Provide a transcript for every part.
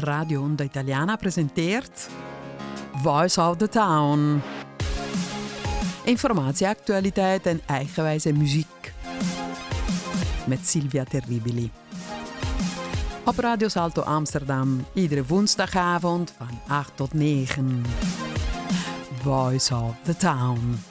Radio Onda Italiana presenteert Voice of the Town. Informatie, actualiteit en eigenwijze muziek. Met Silvia Terribili. Op Radio Salto Amsterdam, iedere woensdagavond van 8 tot 9. Voice of the Town.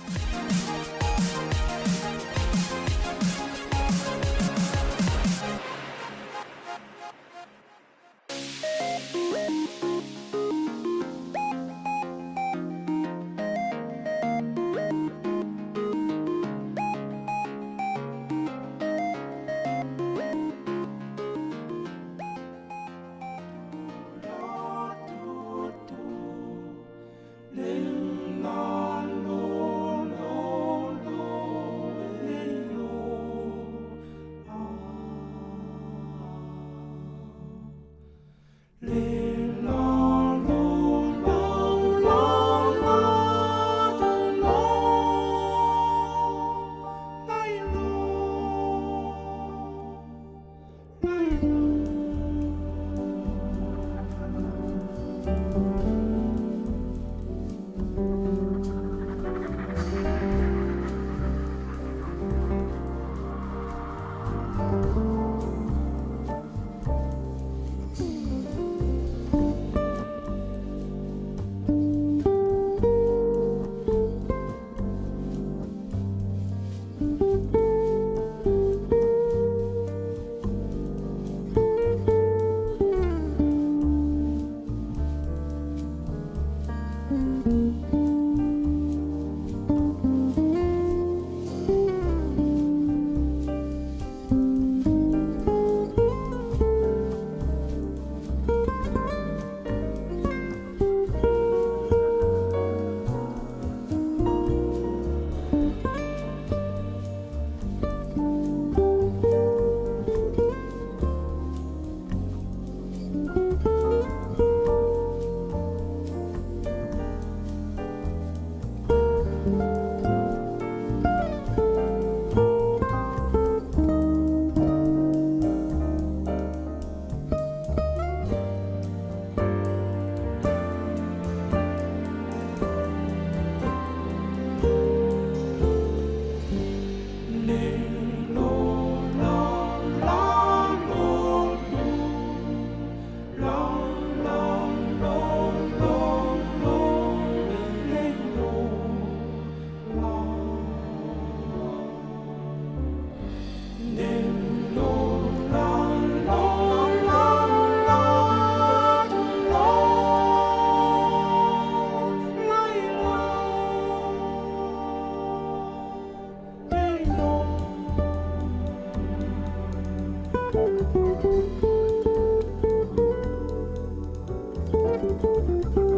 Música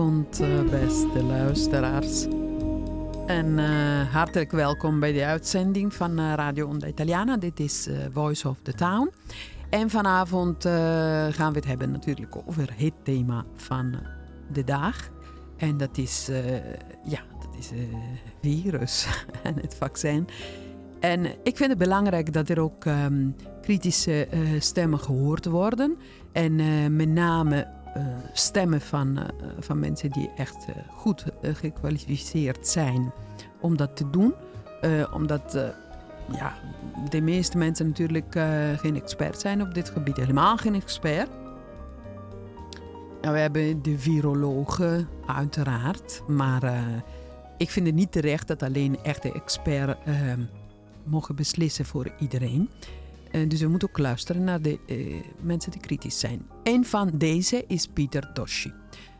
Eh, beste luisteraars. En uh, hartelijk welkom bij de uitzending van uh, Radio Onda Italiana. Dit is Voice of the Town. En vanavond gaan we het hebben natuurlijk over het thema van de dag. En dat is, ja, dat is virus en het vaccin. En ik vind het belangrijk dat er ook um, kritische stemmen gehoord worden. En met name uh, stemmen van, uh, van mensen die echt uh, goed gekwalificeerd zijn om dat te doen. omdat ja, de meeste mensen natuurlijk geen expert zijn op dit gebied, helemaal geen expert. Nou, we hebben de virologen, uiteraard. Maar ik vind het niet terecht dat alleen echte experts mogen beslissen voor iedereen. Uh, dus we moeten ook luisteren naar de uh, mensen die kritisch zijn. Een van deze is Peter Doshi.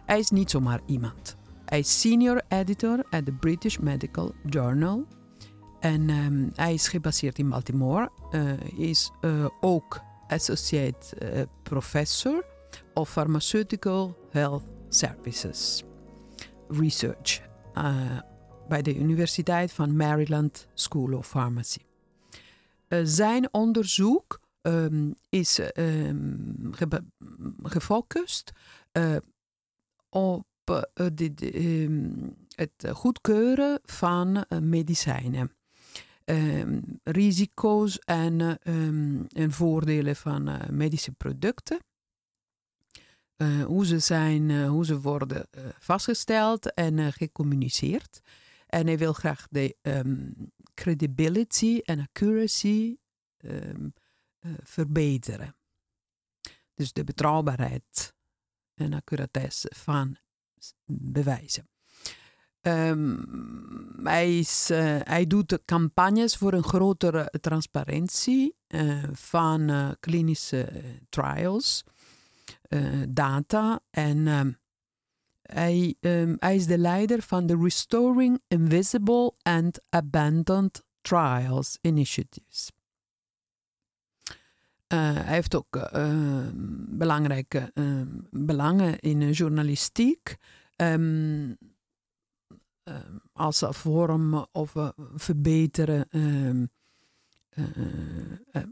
Hij is niet zomaar iemand. Hij is senior editor at the British Medical Journal. En um, hij is gebaseerd in Baltimore. Hij is ook associate professor of pharmaceutical health services research bij de Universiteit van Maryland School of Pharmacy. Uh, zijn onderzoek um, is ge gefocust uh, op uh, de, um, het goedkeuren van medicijnen. risico's en, en, voordelen van medische producten. hoe, ze zijn, hoe ze worden vastgesteld en gecommuniceerd. En hij wil graag de credibility en accuracy um, uh, verbeteren. Dus de betrouwbaarheid en accuratesse van bewijzen. Um, hij, is, uh, hij doet campagnes voor een grotere transparantie uh, van klinische trials, data en um, hij, um, hij is de leider van de Restoring Invisible and Abandoned Trials Initiatives. Uh, hij heeft ook uh, belangrijke uh, belangen in journalistiek. Um, als vorm of verbeteren,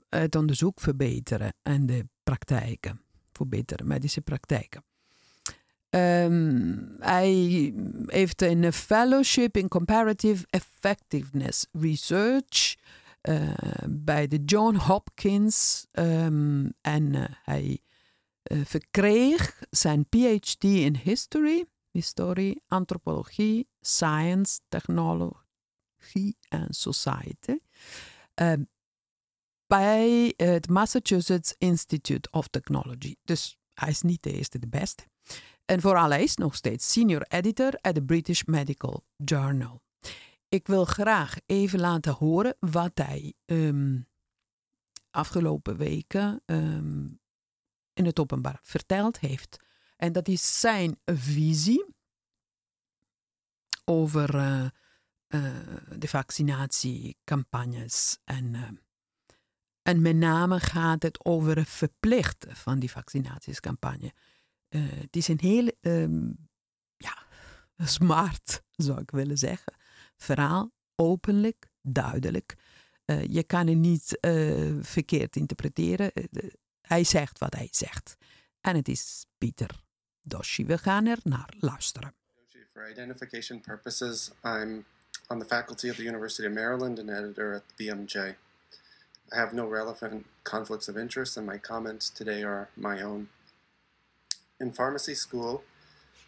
het onderzoek verbeteren en de praktijken, verbeteren medische praktijken. Um, hij heeft een fellowship in comparative effectiveness research uh, bij de John Hopkins. Um, en uh, hij uh, verkreeg zijn PhD in history, historie, antropologie, science, technologie en society. bij het Massachusetts Institute of Technology. Dus hij is niet de eerste, de beste. En vooral hij is nog steeds senior editor at the British Medical Journal. Ik wil graag even laten horen wat hij um, afgelopen weken um, in het openbaar verteld heeft. En dat is zijn visie over uh, uh, de vaccinatiecampagnes. En, uh, en met name gaat het over het verplichten van die vaccinatiecampagne. Uh, het is een heel um, ja, smart, zou ik willen zeggen, verhaal. Openlijk, duidelijk. Uh, je kan het niet uh, verkeerd interpreteren. hij zegt wat hij zegt. En het is Pieter Doshi. We gaan er naar luisteren. For identification purposes, I'm on the faculty of the University of Maryland and editor at the BMJ. I have no relevant conflicts of interest, and my comments today are my own. In pharmacy school,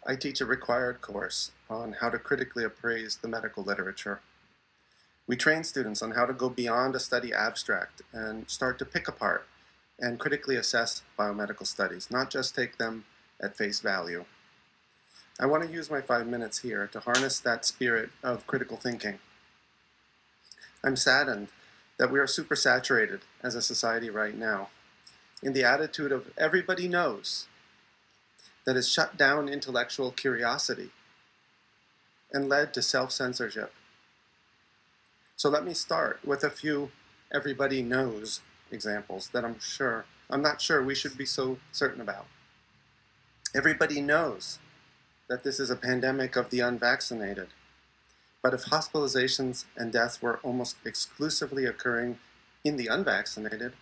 I teach a required course on how to critically appraise the medical literature. We train students on how to go beyond a study abstract and start to pick apart and critically assess biomedical studies, not just take them at face value. I want to use my five minutes here to harness that spirit of critical thinking. I'm saddened that we are supersaturated as a society right now in the attitude of everybody knows that has shut down intellectual curiosity and led to self censorship. So let me start with a few everybody knows examples that I'm sure, I'm not sure we should be so certain about. Everybody knows that this is a pandemic of the unvaccinated. But if hospitalizations and deaths were almost exclusively occurring in the unvaccinated,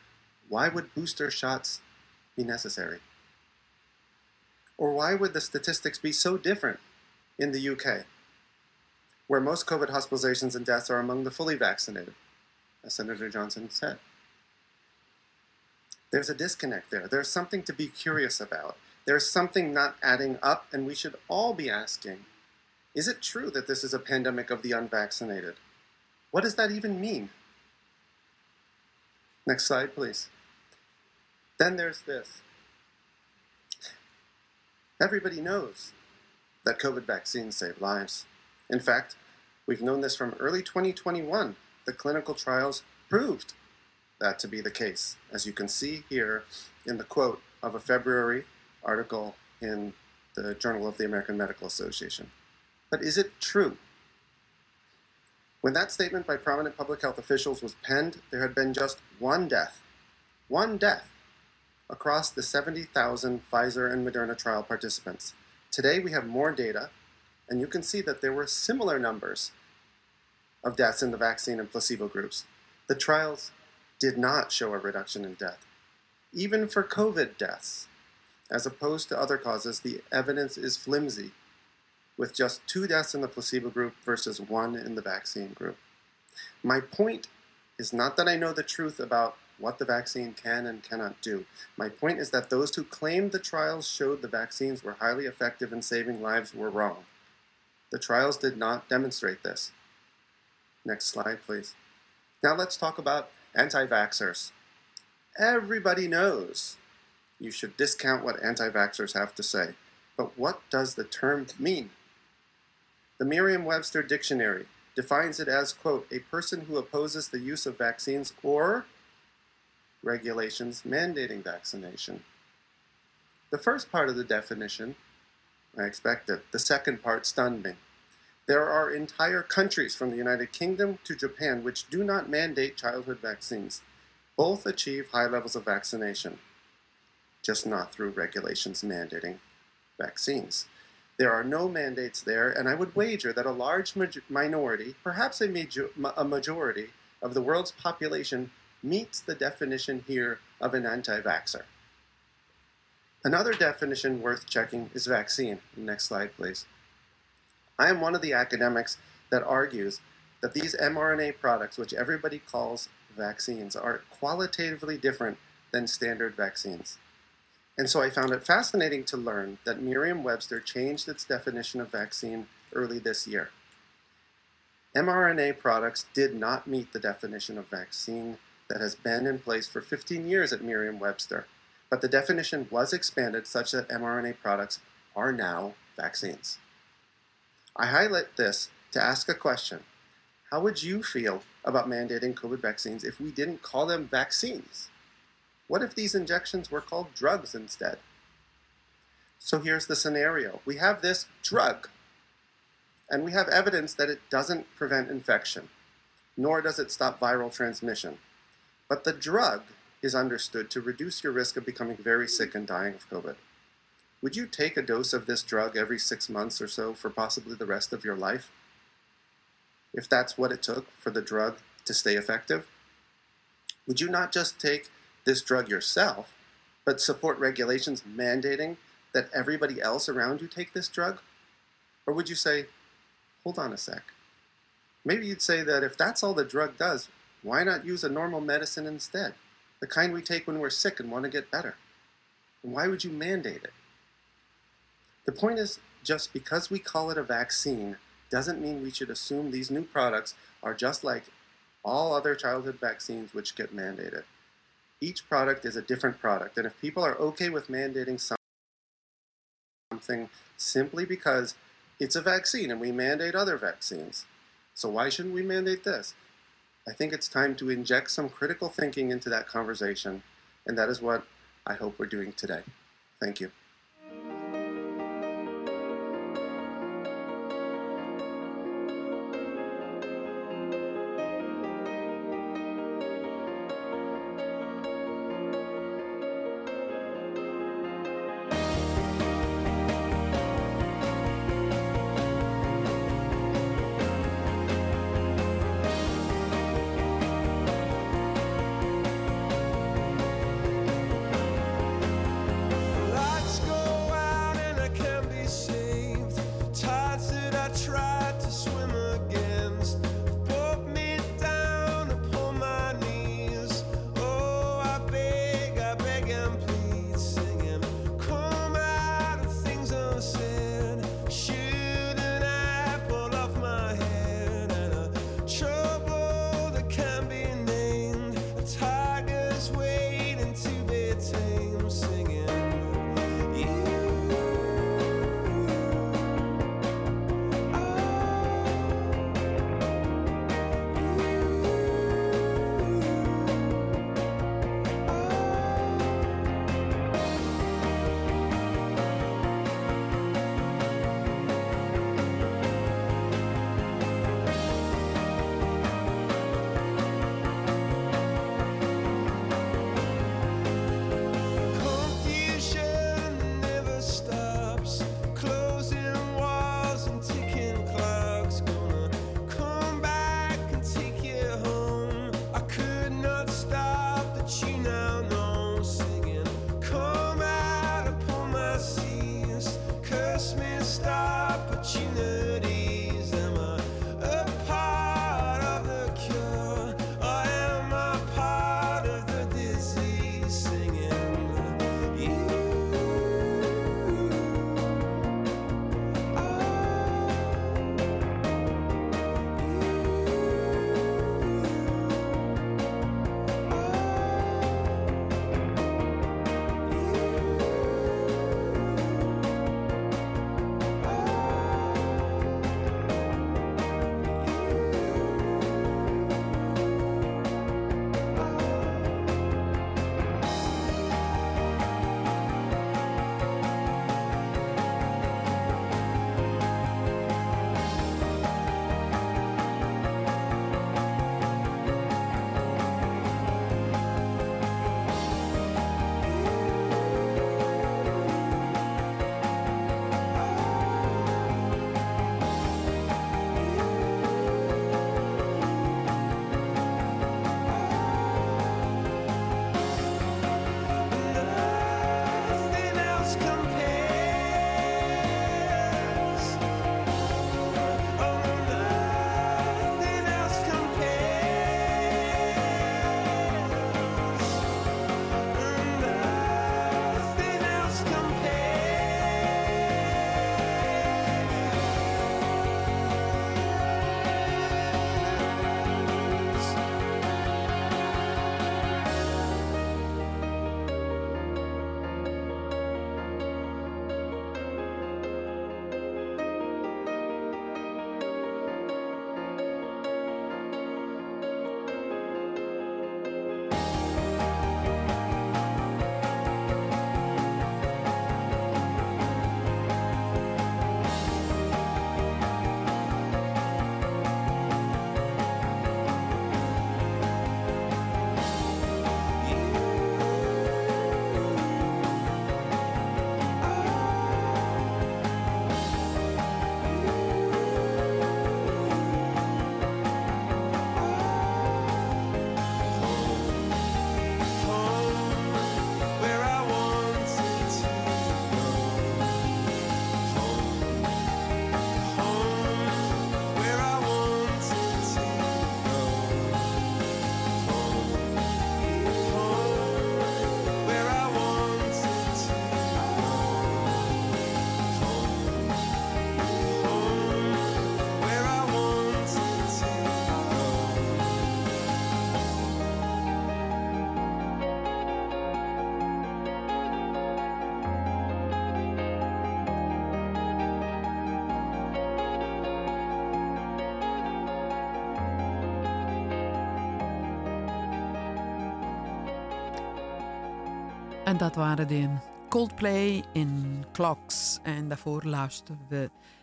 why would booster shots be necessary? Or why would the statistics be so different in the UK, where most COVID hospitalizations and deaths are among the fully vaccinated, as Senator Johnson said? There's a disconnect there. There's something to be curious about. There's something not adding up, and we should all be asking is it true that this is a pandemic of the unvaccinated? What does that even mean? Next slide, please. Then there's this. Everybody knows that COVID vaccines save lives. In fact, we've known this from early 2021. The clinical trials proved that to be the case, as you can see here in the quote of a February article in the Journal of the American Medical Association. But is it true? When that statement by prominent public health officials was penned, there had been just one death. One death across the 70,000 Pfizer and Moderna trial participants. Today we have more data, and you can see that there were similar numbers of deaths in the vaccine and placebo groups. The trials did not show a reduction in death. Even for COVID deaths, as opposed to other causes, the evidence is flimsy with just two deaths in the placebo group versus one in the vaccine group. My point is not that I know the truth about what the vaccine can and cannot do. My point is that those who claimed the trials showed the vaccines were highly effective in saving lives were wrong. The trials did not demonstrate this. Next slide, please. Now let's talk about anti vaxxers. Everybody knows you should discount what anti vaxxers have to say. But what does the term mean? The Merriam-Webster dictionary defines it as, quote, a person who opposes the use of vaccines or regulations mandating vaccination. The first part of the definition, I expected. The second part stunned me. There are entire countries from the United Kingdom to Japan which do not mandate childhood vaccines. Both achieve high levels of vaccination, just not through regulations mandating vaccines. There are no mandates there, and I would wager that a large minority, perhaps a, major, a majority, of the world's population meets the definition here of an anti vaxxer. Another definition worth checking is vaccine. Next slide, please. I am one of the academics that argues that these mRNA products, which everybody calls vaccines, are qualitatively different than standard vaccines. And so I found it fascinating to learn that Merriam Webster changed its definition of vaccine early this year. mRNA products did not meet the definition of vaccine that has been in place for 15 years at Merriam Webster, but the definition was expanded such that mRNA products are now vaccines. I highlight this to ask a question How would you feel about mandating COVID vaccines if we didn't call them vaccines? What if these injections were called drugs instead? So here's the scenario. We have this drug, and we have evidence that it doesn't prevent infection, nor does it stop viral transmission. But the drug is understood to reduce your risk of becoming very sick and dying of COVID. Would you take a dose of this drug every six months or so for possibly the rest of your life? If that's what it took for the drug to stay effective? Would you not just take this drug yourself, but support regulations mandating that everybody else around you take this drug? Or would you say, hold on a sec? Maybe you'd say that if that's all the drug does, why not use a normal medicine instead? The kind we take when we're sick and want to get better. And why would you mandate it? The point is, just because we call it a vaccine doesn't mean we should assume these new products are just like all other childhood vaccines which get mandated each product is a different product. And if people are okay with mandating something simply because it's a vaccine and we mandate other vaccines, so why shouldn't we mandate this? I think it's time to inject some critical thinking into that conversation, and that is what I hope we're doing today. Thank you. Dat waren de Coldplay in Clocks. En daarvoor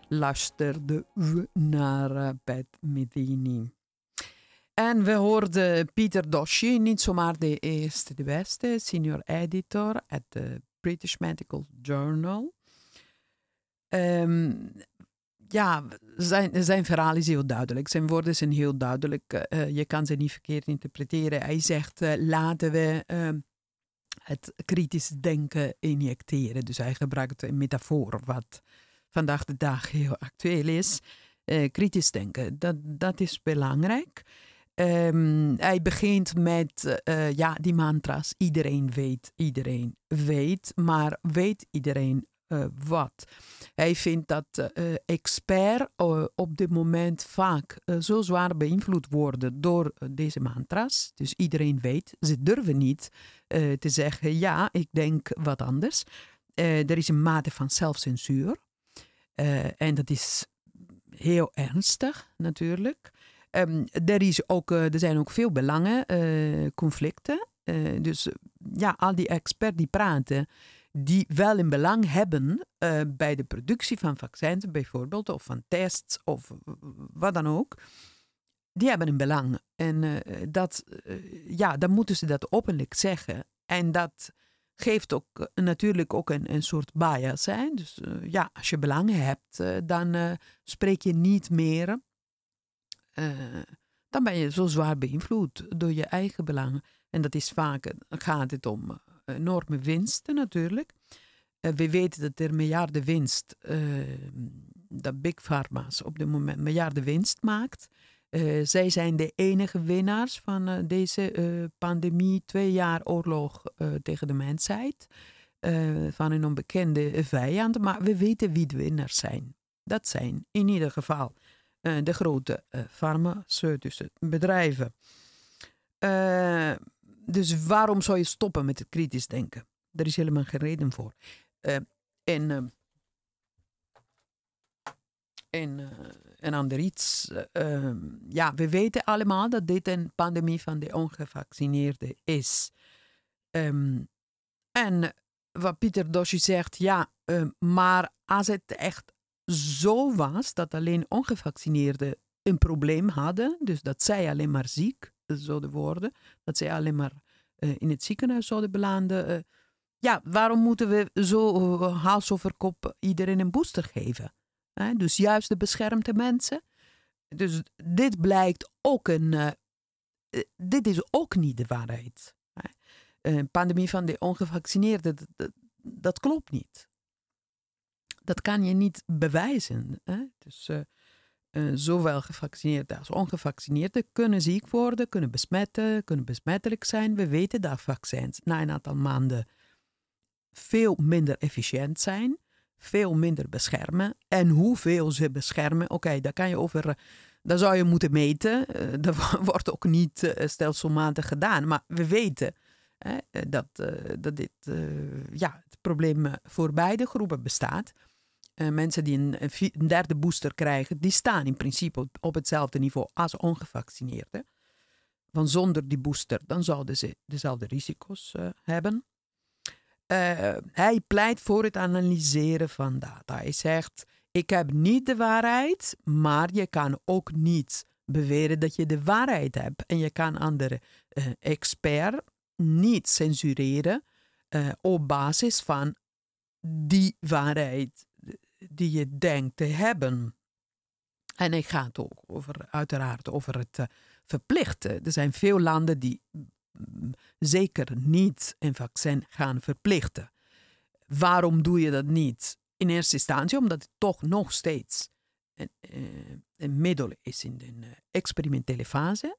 luisterden we, naar uh, Pat Metheny. En we hoorden Pieter Doshi, niet zomaar de eerste, de beste, senior editor at the British Medical Journal. Um, ja, zijn, zijn verhaal is heel duidelijk. Zijn woorden zijn heel duidelijk. Uh, je kan ze niet verkeerd interpreteren. Hij zegt, uh, laten we uh, het kritisch denken injecteren. Dus hij gebruikt een metafoor wat vandaag de dag heel actueel is. kritisch denken, dat, dat is belangrijk. Um, hij begint met ja, die mantra's. Iedereen weet, iedereen weet. Maar weet iedereen uh, wat. Hij vindt dat uh, experts uh, op dit moment vaak zo zwaar beïnvloed worden door deze mantra's. Dus iedereen weet, ze durven niet te zeggen, ja, ik denk wat anders. er is een mate van zelfcensuur. en dat is heel ernstig natuurlijk. Um, er, is ook, er zijn ook veel belangen, conflicten. dus ja, al die experts die praten, die wel een belang hebben uh, bij de productie van vaccins bijvoorbeeld, of van tests, of wat dan ook, die hebben een belang. En uh, dat, uh, ja, dan moeten ze dat openlijk zeggen. En dat geeft ook natuurlijk ook een, een soort bias. Hè? Dus ja, als je belangen hebt, dan spreek je niet meer. dan ben je zo zwaar beïnvloed door je eigen belangen. En dat is vaak, gaat het om enorme winsten natuurlijk. Uh, we weten dat er miljarden winst, uh, dat Big Pharma's op dit moment miljarden winst maakt. Uh, zij zijn de enige winnaars van deze pandemie, twee jaar oorlog tegen de mensheid. van een onbekende vijand, maar we weten wie de winnaars zijn. Dat zijn in ieder geval de grote farmaceutische bedrijven dus waarom zou je stoppen met het kritisch denken? Er is helemaal geen reden voor. Uh, en uh, en, uh, en ander iets. Ehm, ja, we weten allemaal dat dit een pandemie van de ongevaccineerden is. Um, en wat Pieter Doshi zegt, ja, ehm, maar als het echt zo was dat alleen ongevaccineerden een probleem hadden, dus dat zij alleen maar ziek zouden worden, dat zij alleen maar uh, in het ziekenhuis zouden belanden. Uh, ja, waarom moeten we zo uh, hals over kop iedereen een booster geven? dus juist de beschermde mensen. Dus dit blijkt ook een. dit is ook niet de waarheid. Een pandemie van de ongevaccineerden, dat, dat, klopt niet. Dat kan je niet bewijzen. Hè? Dus uh, zowel gevaccineerden als ongevaccineerden kunnen ziek worden, kunnen besmetten, kunnen besmettelijk zijn. We weten dat vaccins na een aantal maanden veel minder efficiënt zijn, veel minder beschermen. En hoeveel ze beschermen, oké, daar kan je over. Dat zou je moeten meten. Uh, dat wordt ook niet stelselmatig gedaan. Maar we weten hè, dat, dat dit ja, het probleem voor beide groepen bestaat. Uh, mensen die een, derde booster krijgen, die staan in principe op, hetzelfde niveau als ongevaccineerden. Want zonder die booster, dan zouden ze dezelfde risico's uh, hebben. Uh, hij pleit voor het analyseren van data. Hij zegt, ik heb niet de waarheid, maar je kan ook niet beweren dat je de waarheid hebt. En je kan andere experts niet censureren op basis van die waarheid die je denkt te hebben. En ik ga het ook over, uiteraard over het uh, verplichten. Er zijn veel landen die mm, zeker niet een vaccin gaan verplichten. Waarom doe je dat niet? In eerste instantie omdat het toch nog steeds een, uh, een middel is in de uh, experimentele fase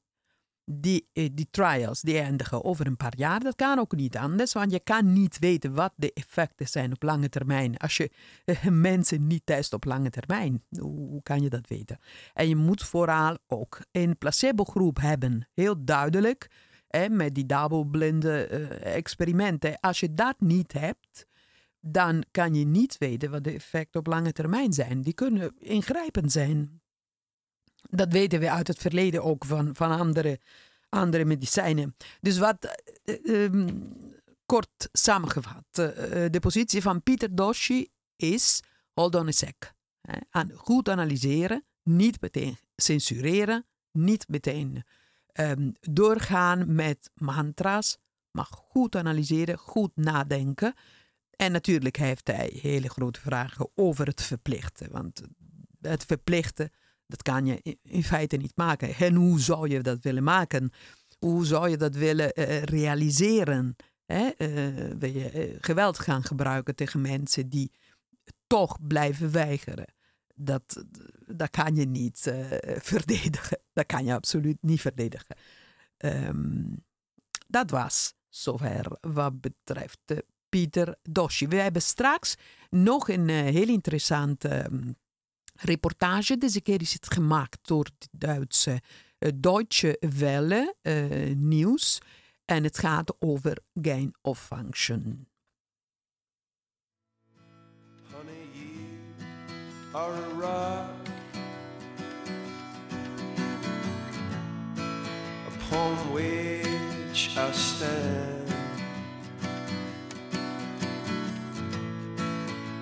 die, eh, die trials die eindigen over een paar jaar. Dat kan ook niet anders, want je kan niet weten wat de effecten zijn op lange termijn. Als je eh, mensen niet test op lange termijn, hoe kan je dat weten? En je moet vooral ook een placebo-groep hebben, heel duidelijk, hè, met die dubbelblinde uh, experimenten. Als je dat niet hebt, dan kan je niet weten wat de effecten op lange termijn zijn. Die kunnen ingrijpend zijn. Dat weten we uit het verleden ook van, van andere, andere medicijnen. Dus wat, uh, kort samengevat. de positie van Pieter Doshi is, hold on a sec, aan goed analyseren, niet meteen censureren, niet meteen um, doorgaan met mantra's, maar goed analyseren, goed nadenken. En natuurlijk heeft hij hele grote vragen over het verplichten. Want het verplichten, dat kan je in feite niet maken. En hoe zou je dat willen maken? Hoe zou je dat willen uh, realiseren? Hè? Uh, wil je uh, geweld gaan gebruiken tegen mensen die toch blijven weigeren? Dat, dat kan je niet verdedigen. Dat kan je absoluut niet verdedigen. Um, dat was zover wat betreft Pieter Doshi. We hebben straks nog een heel interessante um, reportage. Deze keer is het gemaakt door het Duitse uh, Deutsche Welle uh, nieuws. En het gaat over gain of function. Honey, you are a rock upon which I stand.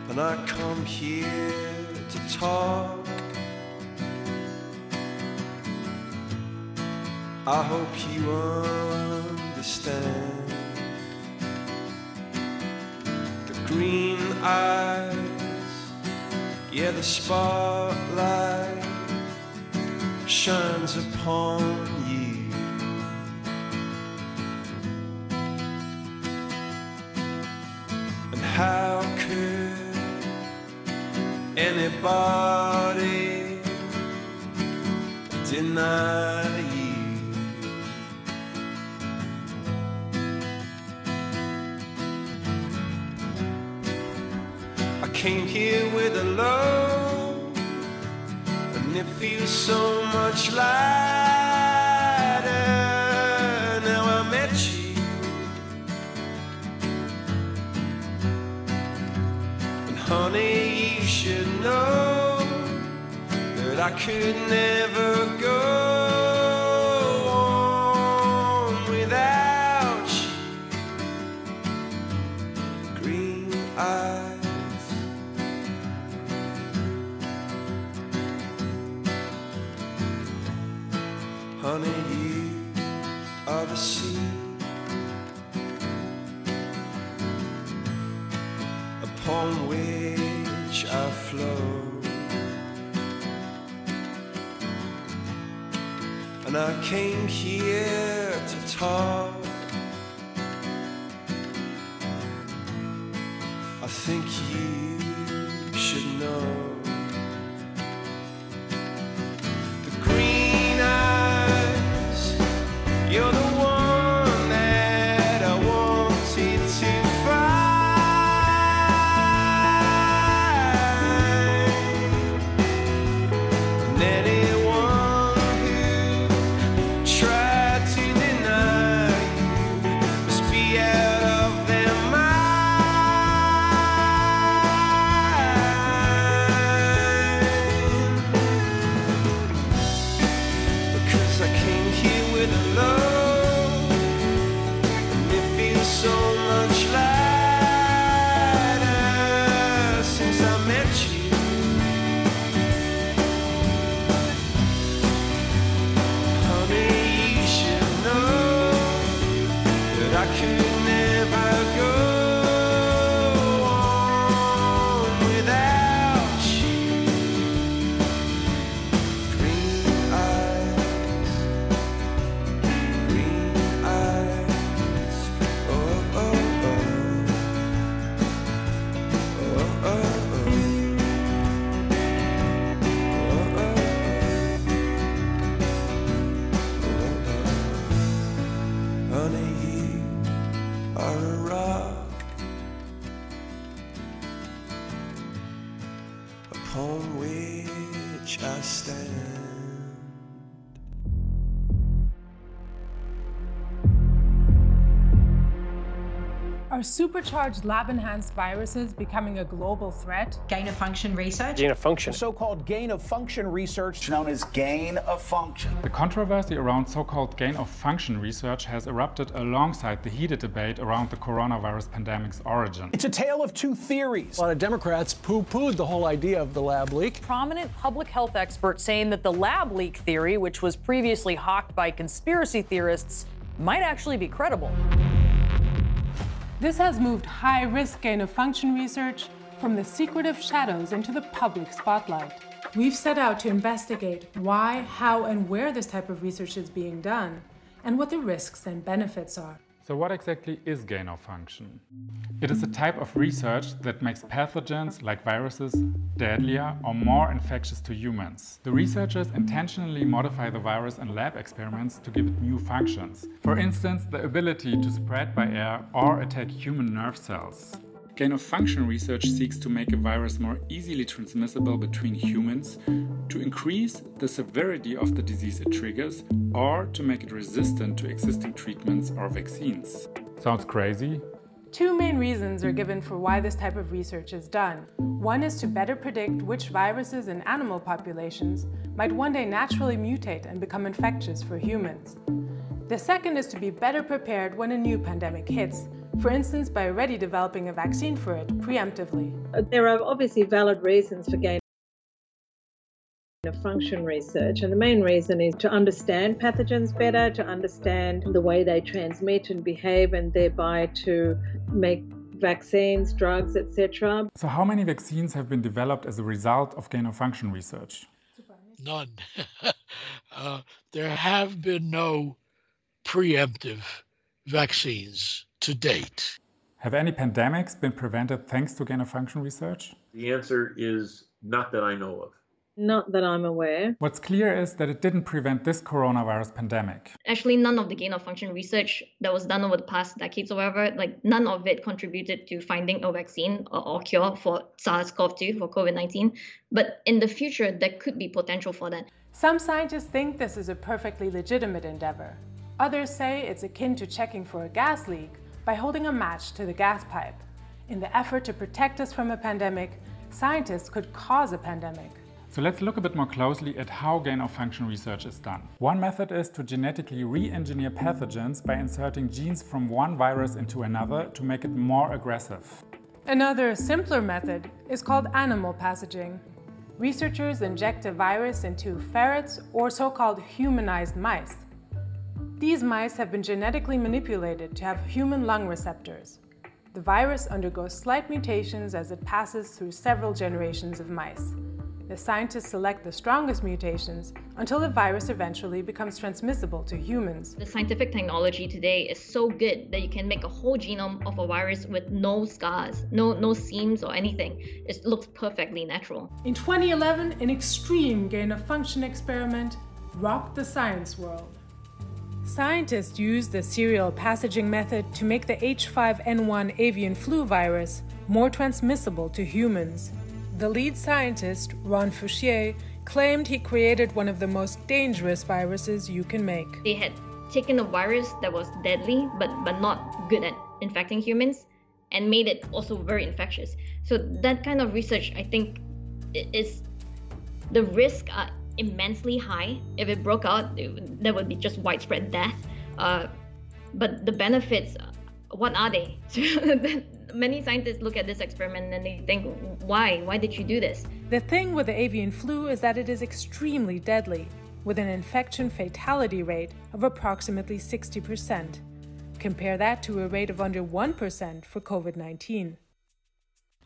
And I come here talk I hope you understand the green eyes, yeah, the spotlight shines upon you. And how anybody deny? came here with a load, and it feels so much lighter now I met you. And honey, you should know that I could never go. I came here to talk. I think you supercharged lab enhanced viruses becoming a global threat? Gain of function research. Gain of function. So called gain of function research, known as gain of function. The controversy around so called gain of function research has erupted alongside the heated debate around the coronavirus pandemic's origin. It's a tale of two theories. A lot of Democrats poo pooed the whole idea of the lab leak. Prominent public health experts saying that the lab leak theory, which was previously hawked by conspiracy theorists, might actually be credible. This has moved high risk gain of function research from the secretive shadows into the public spotlight. We've set out to investigate why, how, and where this type of research is being done, and what the risks and benefits are. So what exactly is gain of function? It is a type of research that makes pathogens like viruses deadlier or more infectious to humans. The researchers intentionally modify the virus in lab experiments to give it new functions. For instance, the ability to spread by air or attack human nerve cells. Gain of function research seeks to make a virus more easily transmissible between humans, to increase the severity of the disease it triggers, or to make it resistant to existing treatments or vaccines. Sounds crazy? Two main reasons are given for why this type of research is done. One is to better predict which viruses in animal populations might one day naturally mutate and become infectious for humans. The second is to be better prepared when a new pandemic hits, for instance, by already developing a vaccine for it preemptively. There are obviously valid reasons for gain of function research, and the main reason is to understand pathogens better, to understand the way they transmit and behave, and thereby to make vaccines, drugs, etc. So, how many vaccines have been developed as a result of gain of function research? None. uh, there have been no preemptive vaccines to date. Have any pandemics been prevented thanks to gain of function research? The answer is not that I know of. Not that I'm aware. What's clear is that it didn't prevent this coronavirus pandemic. Actually, none of the gain of function research that was done over the past decades or whatever, like none of it contributed to finding a vaccine or, or cure for SARS CoV 2, for COVID 19. But in the future, there could be potential for that. Some scientists think this is a perfectly legitimate endeavor. Others say it's akin to checking for a gas leak by holding a match to the gas pipe. In the effort to protect us from a pandemic, scientists could cause a pandemic. So let's look a bit more closely at how gain of function research is done. One method is to genetically re-engineer pathogens by inserting genes from one virus into another to make it more aggressive. Another simpler method is called animal passaging. Researchers inject a virus into ferrets or so-called humanized mice. These mice have been genetically manipulated to have human lung receptors. The virus undergoes slight mutations as it passes through several generations of mice. The scientists select the strongest mutations until the virus eventually becomes transmissible to humans. The scientific technology today is so good that you can make a whole genome of a virus with no scars, no, no seams or anything. It looks perfectly natural. In 2011, an extreme gain of function experiment rocked the science world. Scientists used the serial passaging method to make the H5N1 avian flu virus more transmissible to humans. The lead scientist, Ron Fouchier, claimed he created one of the most dangerous viruses you can make. They had taken a virus that was deadly but, but not good at infecting humans and made it also very infectious. So that kind of research, I think, is the risk are immensely high. If it broke out, it, that would be just widespread death. Uh, but the benefits, what are they? Many scientists look at this experiment and they think, why? Why did you do this? The thing with the avian flu is that it is extremely deadly, with an infection fatality rate of approximately 60%. Compare that to a rate of under 1% for COVID 19.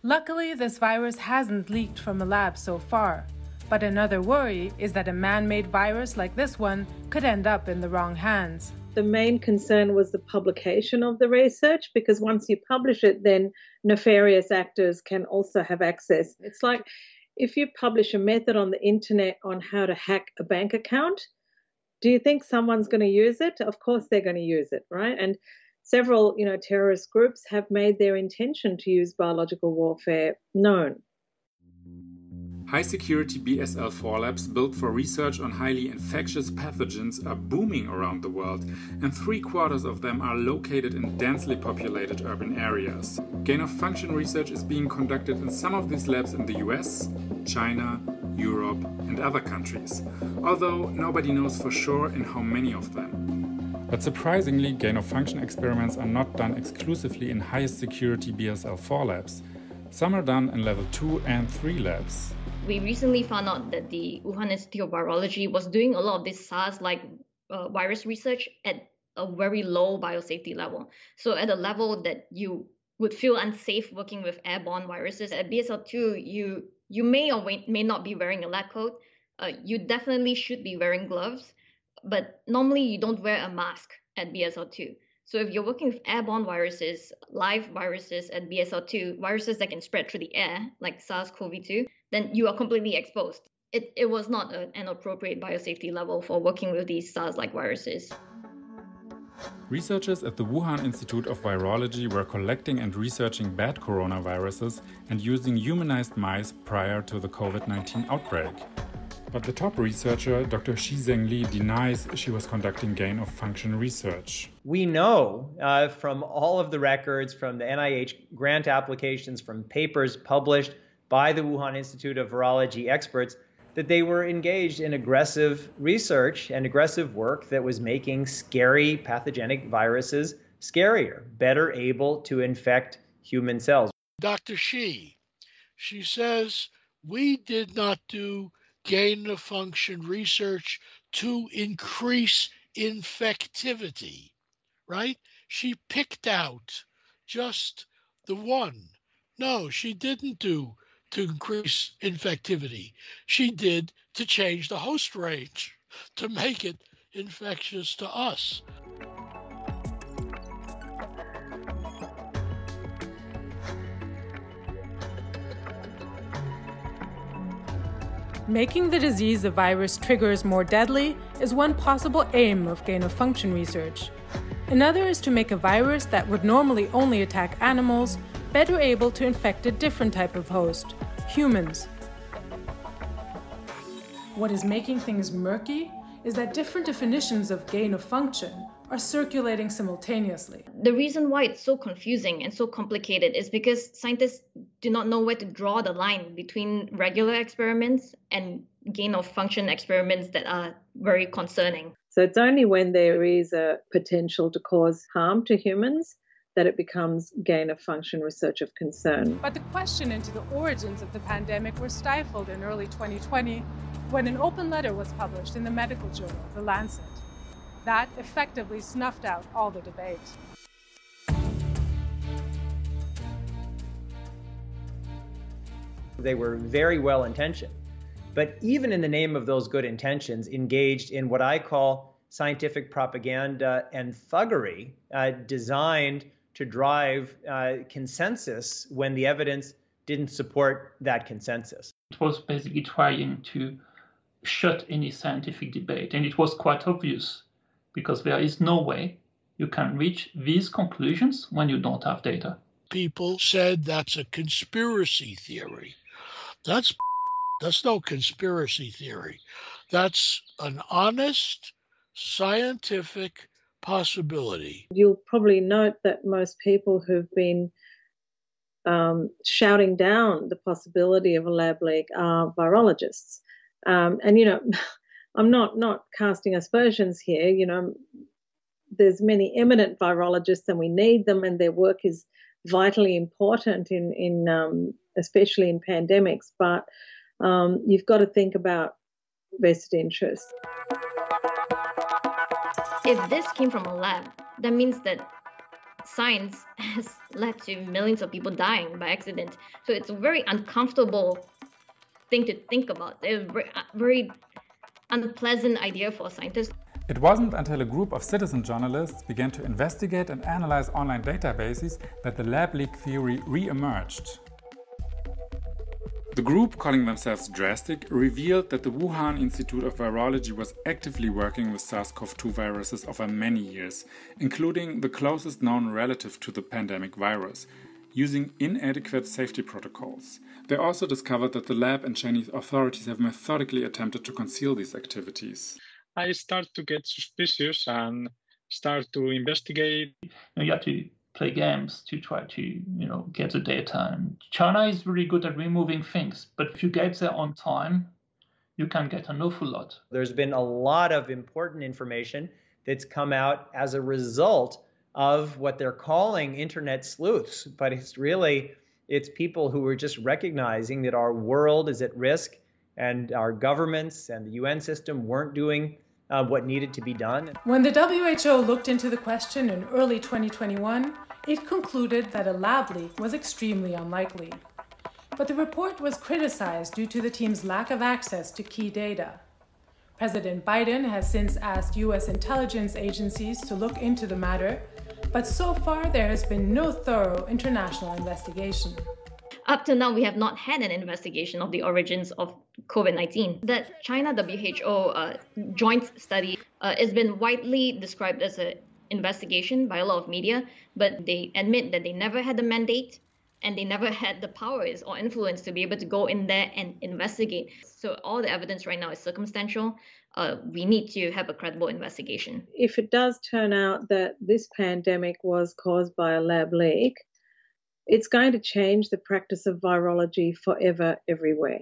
Luckily, this virus hasn't leaked from a lab so far. But another worry is that a man made virus like this one could end up in the wrong hands. The main concern was the publication of the research because once you publish it, then nefarious actors can also have access. It's like if you publish a method on the internet on how to hack a bank account, do you think someone's going to use it? Of course they're going to use it, right? And several, you know, terrorist groups have made their intention to use biological warfare known. High security BSL 4 labs built for research on highly infectious pathogens are booming around the world, and three quarters of them are located in densely populated urban areas. Gain of function research is being conducted in some of these labs in the US, China, Europe, and other countries, although nobody knows for sure in how many of them. But surprisingly, gain of function experiments are not done exclusively in highest security BSL 4 labs. Some are done in level 2 and 3 labs we recently found out that the Wuhan Institute of Virology was doing a lot of this SARS-like uh, virus research at a very low biosafety level. So at a level that you would feel unsafe working with airborne viruses. At BSL-2, you you may or may not be wearing a lab coat. Uh, you definitely should be wearing gloves, but normally you don't wear a mask at BSL-2. So if you're working with airborne viruses, live viruses at BSL-2, viruses that can spread through the air, like SARS-CoV-2, then you are completely exposed. It, it was not a, an appropriate biosafety level for working with these SARS-like viruses. Researchers at the Wuhan Institute of Virology were collecting and researching bad coronaviruses and using humanized mice prior to the COVID 19 outbreak. But the top researcher, Dr. Shizheng Li, denies she was conducting gain of function research. We know uh, from all of the records, from the NIH grant applications, from papers published by the Wuhan Institute of Virology experts that they were engaged in aggressive research and aggressive work that was making scary pathogenic viruses scarier, better able to infect human cells. Dr. Shi, she says, we did not do gain of function research to increase infectivity, right? She picked out just the one. No, she didn't do to increase infectivity. She did to change the host range to make it infectious to us. Making the disease the virus triggers more deadly is one possible aim of gain of function research. Another is to make a virus that would normally only attack animals better able to infect a different type of host, humans. What is making things murky is that different definitions of gain of function are circulating simultaneously. The reason why it's so confusing and so complicated is because scientists do not know where to draw the line between regular experiments and gain of function experiments that are very concerning. So it's only when there is a potential to cause harm to humans that it becomes gain of function research of concern. But the question into the origins of the pandemic were stifled in early 2020 when an open letter was published in the medical journal, The Lancet. That effectively snuffed out all the debate. They were very well intentioned, but even in the name of those good intentions, engaged in what I call scientific propaganda and thuggery uh, designed to drive uh, consensus when the evidence didn't support that consensus. It was basically trying to shut any scientific debate, and it was quite obvious because there is no way you can reach these conclusions when you don't have data. People said that's a conspiracy theory. That's that's no conspiracy theory. That's an honest scientific possibility. You'll probably note that most people who've been um, shouting down the possibility of a lab leak are virologists. Um, and you know, I'm not not casting aspersions here. You know, there's many eminent virologists, and we need them, and their work is vitally important in in um, especially in pandemics. But um, you've got to think about vested interests if this came from a lab, that means that science has led to millions of people dying by accident. So it's a very uncomfortable thing to think about. It's a very, unpleasant idea for scientists. It wasn't until a group of citizen journalists began to investigate and analyze online databases that the lab leak theory re-emerged. The group, calling themselves Drastic, revealed that the Wuhan Institute of Virology was actively working with SARS CoV 2 viruses over many years, including the closest known relative to the pandemic virus, using inadequate safety protocols. They also discovered that the lab and Chinese authorities have methodically attempted to conceal these activities. I start to get suspicious and start to investigate. You have to play games to try to, you know, get the data. And China is really good at removing things, but if you get there on time, you can get an awful lot. There's been a lot of important information that's come out as a result of what they're calling internet sleuths, but it's really it's people who are just recognizing that our world is at risk and our governments and the UN system weren't doing uh, what needed to be done. When the WHO looked into the question in early 2021, it concluded that a lab leak was extremely unlikely. But the report was criticized due to the team's lack of access to key data. President Biden has since asked U.S. intelligence agencies to look into the matter, but so far there has been no thorough international investigation. Up to now, we have not had an investigation of the origins of COVID 19. The China WHO uh, joint study uh, has been widely described as an investigation by a lot of media, but they admit that they never had the mandate and they never had the powers or influence to be able to go in there and investigate. So all the evidence right now is circumstantial. Uh, we need to have a credible investigation. If it does turn out that this pandemic was caused by a lab leak, it's going to change the practice of virology forever, everywhere.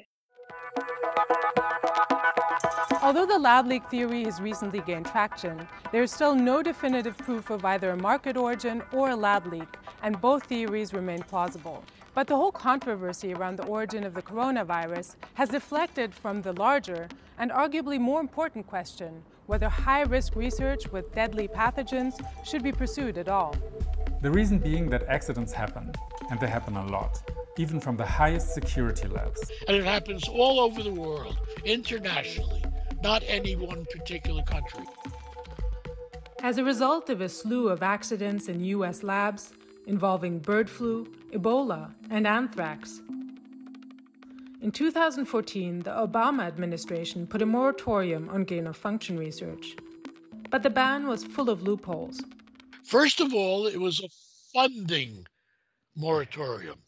Although the lab leak theory has recently gained traction, there is still no definitive proof of either a market origin or a lab leak, and both theories remain plausible. But the whole controversy around the origin of the coronavirus has deflected from the larger and arguably more important question whether high risk research with deadly pathogens should be pursued at all. The reason being that accidents happen, and they happen a lot, even from the highest security labs. And it happens all over the world, internationally, not any one particular country. As a result of a slew of accidents in U.S. labs involving bird flu, Ebola, and anthrax, in 2014, the Obama administration put a moratorium on gain of function research. But the ban was full of loopholes. First of all, it was a funding moratorium.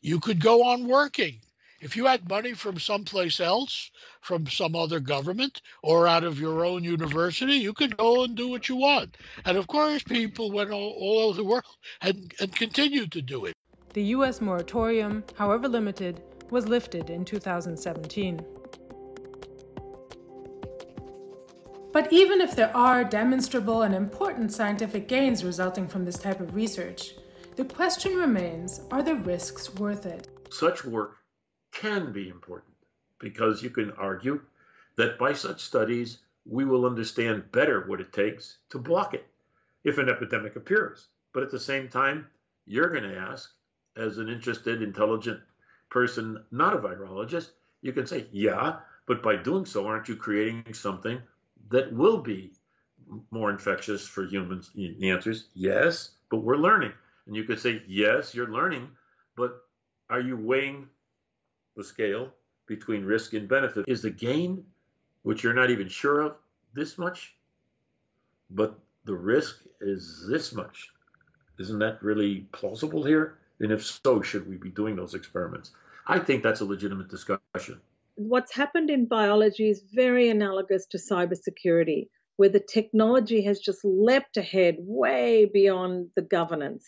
You could go on working. If you had money from someplace else, from some other government, or out of your own university, you could go and do what you want. And of course, people went all, all over the world and, and continued to do it. The U.S. moratorium, however limited, was lifted in 2017. But even if there are demonstrable and important scientific gains resulting from this type of research, the question remains are the risks worth it? Such work can be important because you can argue that by such studies, we will understand better what it takes to block it if an epidemic appears. But at the same time, you're going to ask, as an interested, intelligent person, not a virologist, you can say, yeah, but by doing so, aren't you creating something that will be more infectious for humans? The answer is yes, but we're learning. And you could say, yes, you're learning, but are you weighing the scale between risk and benefit? Is the gain, which you're not even sure of, this much? But the risk is this much. Isn't that really plausible here? And if so, should we be doing those experiments? I think that's a legitimate discussion. What's happened in biology is very analogous to cybersecurity, where the technology has just leapt ahead way beyond the governance.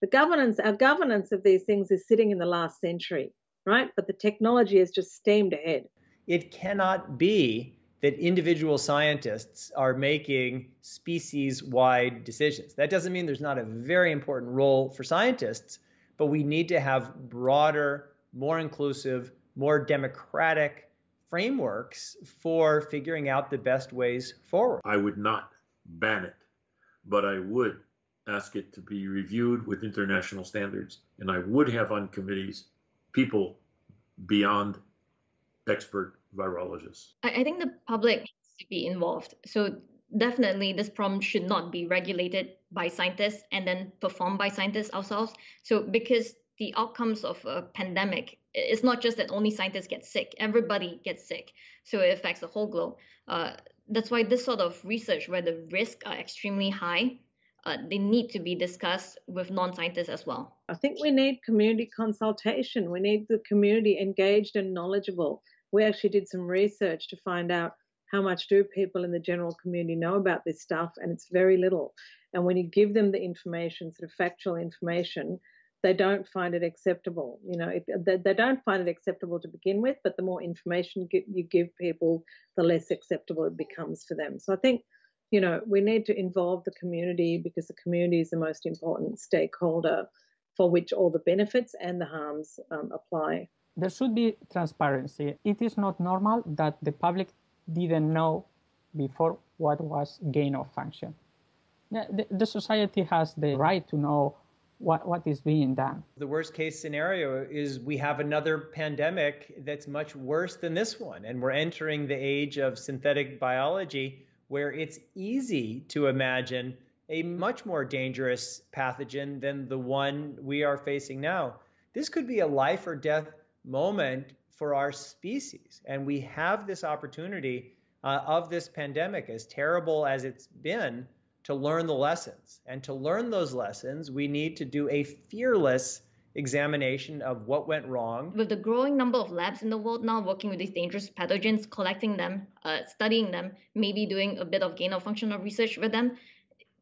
The governance, our governance of these things is sitting in the last century, right? But the technology has just steamed ahead. It cannot be that individual scientists are making species wide decisions. That doesn't mean there's not a very important role for scientists, but we need to have broader, more inclusive, more democratic frameworks for figuring out the best ways forward. I would not ban it, but I would ask it to be reviewed with international standards. And I would have on committees people beyond expert virologists. I, think the public has to be involved. So definitely this problem should not be regulated by scientists and then performed by scientists ourselves. So because the outcomes of a pandemic it's not just that only scientists get sick everybody gets sick so it affects the whole globe uh, that's why this sort of research where the risks are extremely high uh, they need to be discussed with non-scientists as well. I think we need community consultation. We need the community engaged and knowledgeable. We actually did some research to find out how much do people in the general community know about this stuff, and it's very little. And when you give them the information, sort of factual information, they don't find it acceptable. You know, it, they, they, don't find it acceptable to begin with, but the more information you give people, the less acceptable it becomes for them. So I think, you know, we need to involve the community because the community is the most important stakeholder for which all the benefits and the harms um, apply. There should be transparency. It is not normal that the public didn't know before what was gain of function. The, the society has the right to know what, what is being done. The worst case scenario is we have another pandemic that's much worse than this one. And we're entering the age of synthetic biology where it's easy to imagine a much more dangerous pathogen than the one we are facing now. This could be a life or death moment for our species. And we have this opportunity uh, of this pandemic, as terrible as it's been to learn the lessons. And to learn those lessons, we need to do a fearless examination of what went wrong. With the growing number of labs in the world now working with these dangerous pathogens, collecting them, uh, studying them, maybe doing a bit of gain of functional research with them,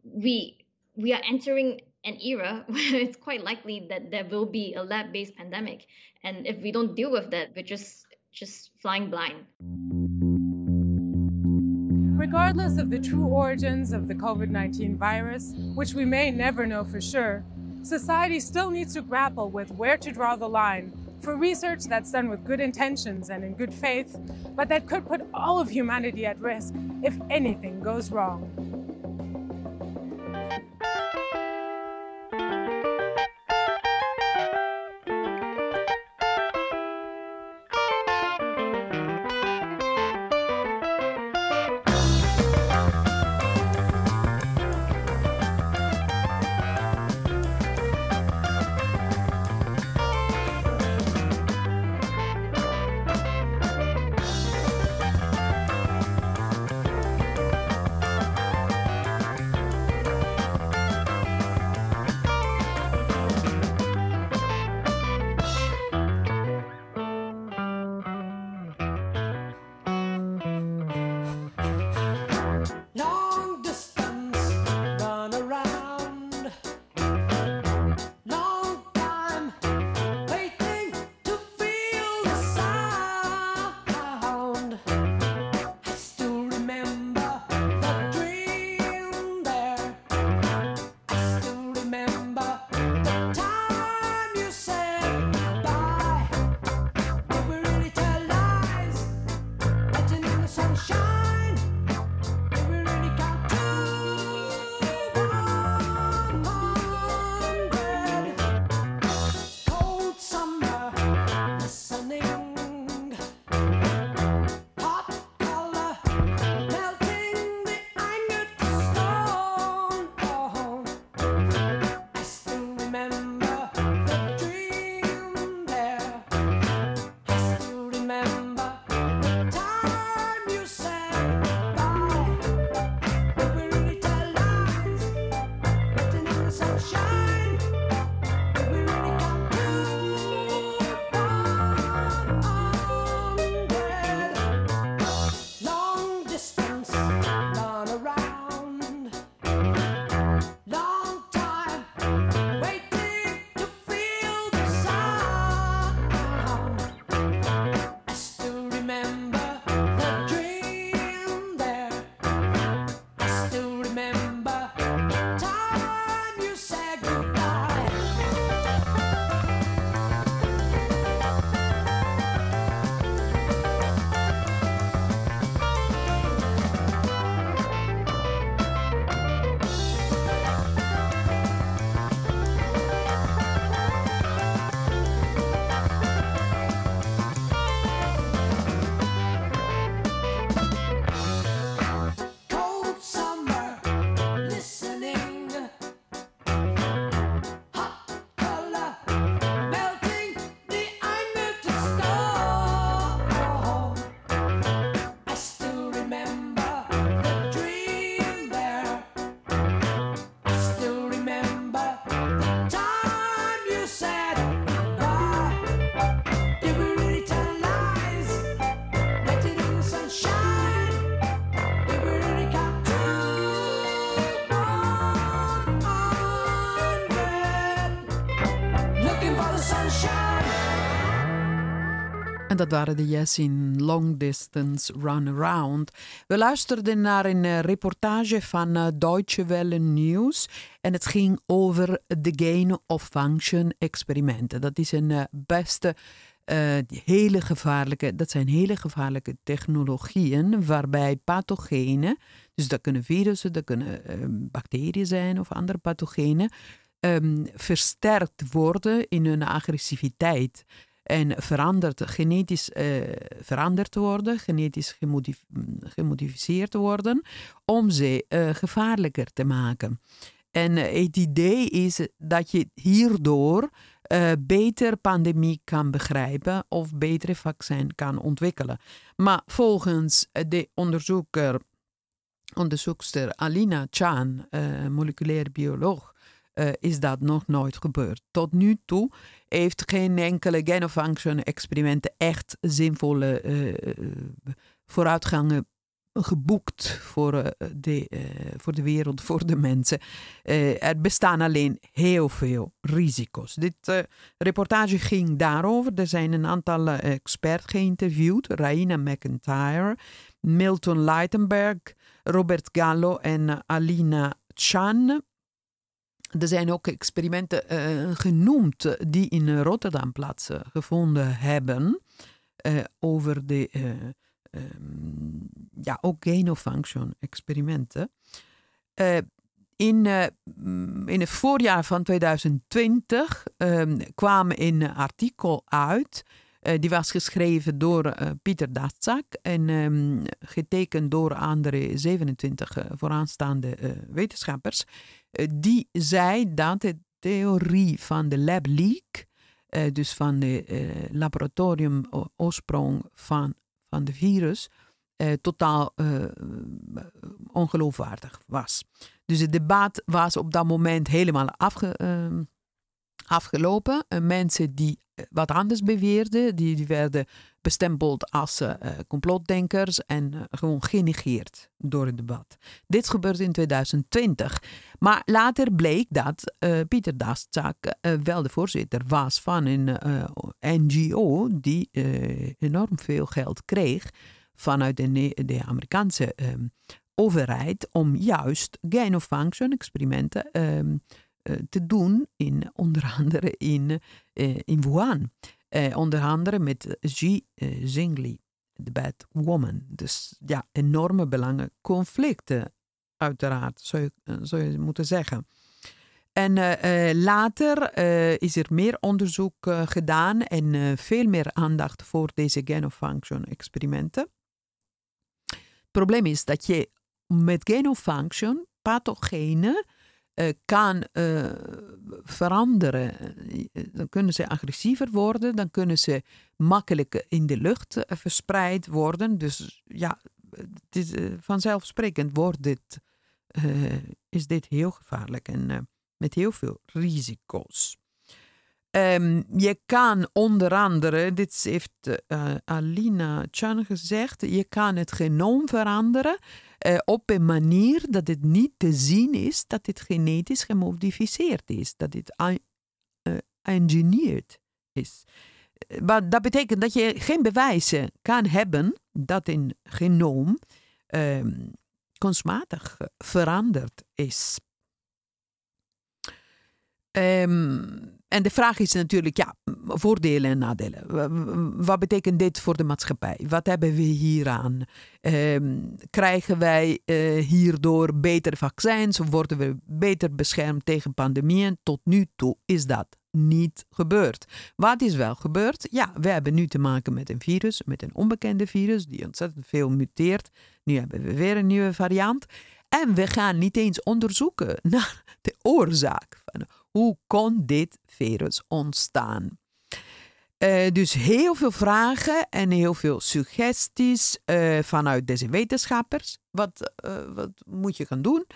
we we are entering an era where it's quite likely that there will be a lab-based pandemic, and if we don't deal with that, we're just just flying blind. Regardless of the true origins of the COVID 19 virus, which we may never know for sure, society still needs to grapple with where to draw the line for research that's done with good intentions and in good faith, but that could put all of humanity at risk if anything goes wrong. Dat waren de Yes in Long Distance Run Around. We luisterden naar een eh, reportage van uh, Deutsche Welle News. En het ging over de gain of function experimenten. Dat is een uh, beste, hele gevaarlijke, dat zijn hele gevaarlijke technologieën waarbij pathogenen, dus dat kunnen virussen, dat kunnen bacteriën zijn of andere pathogenen, um, versterkt worden in hun agressiviteit en veranderd, genetisch uh, veranderd worden, genetisch gemodif gemodificeerd worden, om ze uh, gevaarlijker te maken. En uh, het idee is dat je hierdoor beter pandemie kan begrijpen of betere vaccin kan ontwikkelen. Maar volgens de onderzoeker, onderzoekster Alina Chan, moleculair bioloog, uh, is dat nog nooit gebeurd. Tot nu toe heeft geen enkele gain-of-function experimenten echt zinvolle uh, vooruitgangen geboekt voor, de, voor de wereld, voor de mensen. er bestaan alleen heel veel risico's. Dit reportage ging daarover. Er zijn een aantal experts geïnterviewd. Raina McIntyre, Milton Leitenberg, Robert Gallo en Alina Chan. Er zijn ook experimenten uh, genoemd die in Rotterdam plaatsgevonden hebben uh, over de um, ja, ook gain-of-function experimenten. in, in het voorjaar van 2020 um, kwam een artikel uit. die was geschreven door Pieter Datzak en um, getekend door andere 27 vooraanstaande wetenschappers. Eh, die zei dat de theorie van de lab leak, eh, dus van de uh, laboratorium oorsprong van, van de virus, totaal ongeloofwaardig was. Dus het debat was op dat moment helemaal ehm, afgelopen. mensen die wat anders beweerden, die, die werden bestempeld als uh, complotdenkers en uh, gewoon genegeerd door het debat. Dit gebeurde in 2020. Maar later bleek dat Pieter Dastzak wel de voorzitter was van een NGO die enorm veel geld kreeg vanuit de, de Amerikaanse ehm, overheid om juist gain-of-function experimenten ehm, te doen, in, onder andere in, in Wuhan. Eh, onder andere met Xi eh, Zingli, de Bad Woman. Dus ja, enorme belangen, conflicten uiteraard, zou je, eh, zou je moeten zeggen. En later is er meer onderzoek gedaan en veel meer aandacht voor deze gain-of-function experimenten. Het probleem is dat je met gain-of-function pathogenen uh, kan uh, veranderen. Dan kunnen ze agressiever worden, dan kunnen ze makkelijk in de lucht verspreid worden. Dus ja, het is, vanzelfsprekend wordt dit, is dit heel gevaarlijk en met heel veel risico's. Um, je kan onder andere, dit heeft Alina Chan gezegd, je kan het genoom veranderen uh, op een manier dat het niet te zien is dat het genetisch gemodificeerd is, dat het uh, engineered is. Maar dat betekent dat je geen bewijzen kan hebben dat een genoom um, kunstmatig veranderd is. Um, en de vraag is natuurlijk, ja, voordelen en nadelen. Wat betekent dit voor de maatschappij? Wat hebben we hieraan? Um, krijgen wij uh, hierdoor betere vaccins? Worden we beter beschermd tegen pandemieën? Tot nu toe is dat niet gebeurd. Wat is wel gebeurd? Ja, we hebben nu te maken met een virus, met een onbekende virus die ontzettend veel muteert. Nu hebben we weer een nieuwe variant. En we gaan niet eens onderzoeken naar de oorzaak van hoe kon dit virus ontstaan? Uh, dus heel veel vragen en heel veel suggesties uh, vanuit deze wetenschappers. Wat, uh, wat moet je gaan doen?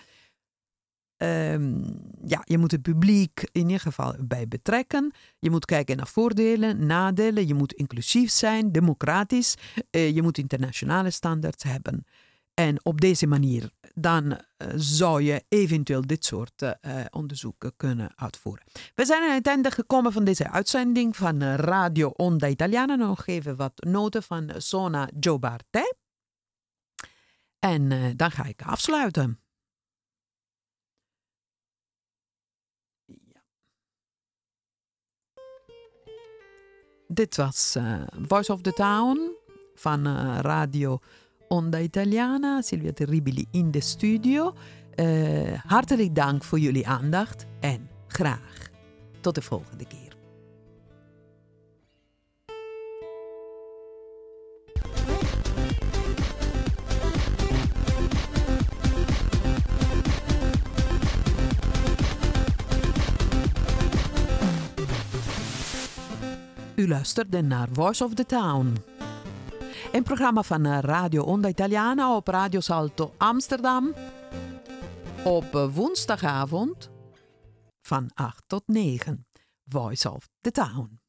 Um, ja, je moet het publiek in ieder geval bij betrekken. Je moet kijken naar voordelen, nadelen. Je moet inclusief zijn, democratisch. je moet internationale standaards hebben. En op deze manier dan uh, zou je eventueel dit soort uh, onderzoeken kunnen uitvoeren. We zijn aan het einde gekomen van deze uitzending van Radio Onda Italiana. Nog even wat noten van Sona Giobarte. En dan ga ik afsluiten. Dit was Voice of the Town van Radio Onda Italiana, Silvia Terribili in de studio. Uh, hartelijk dank voor jullie aandacht en graag tot de volgende keer. U luisterde naar Voice of the Town. Een programma van eh, Radio Onda Italiana op Radio Salto Amsterdam. Op eh, woensdagavond van 8 tot 9. Voice of the Town.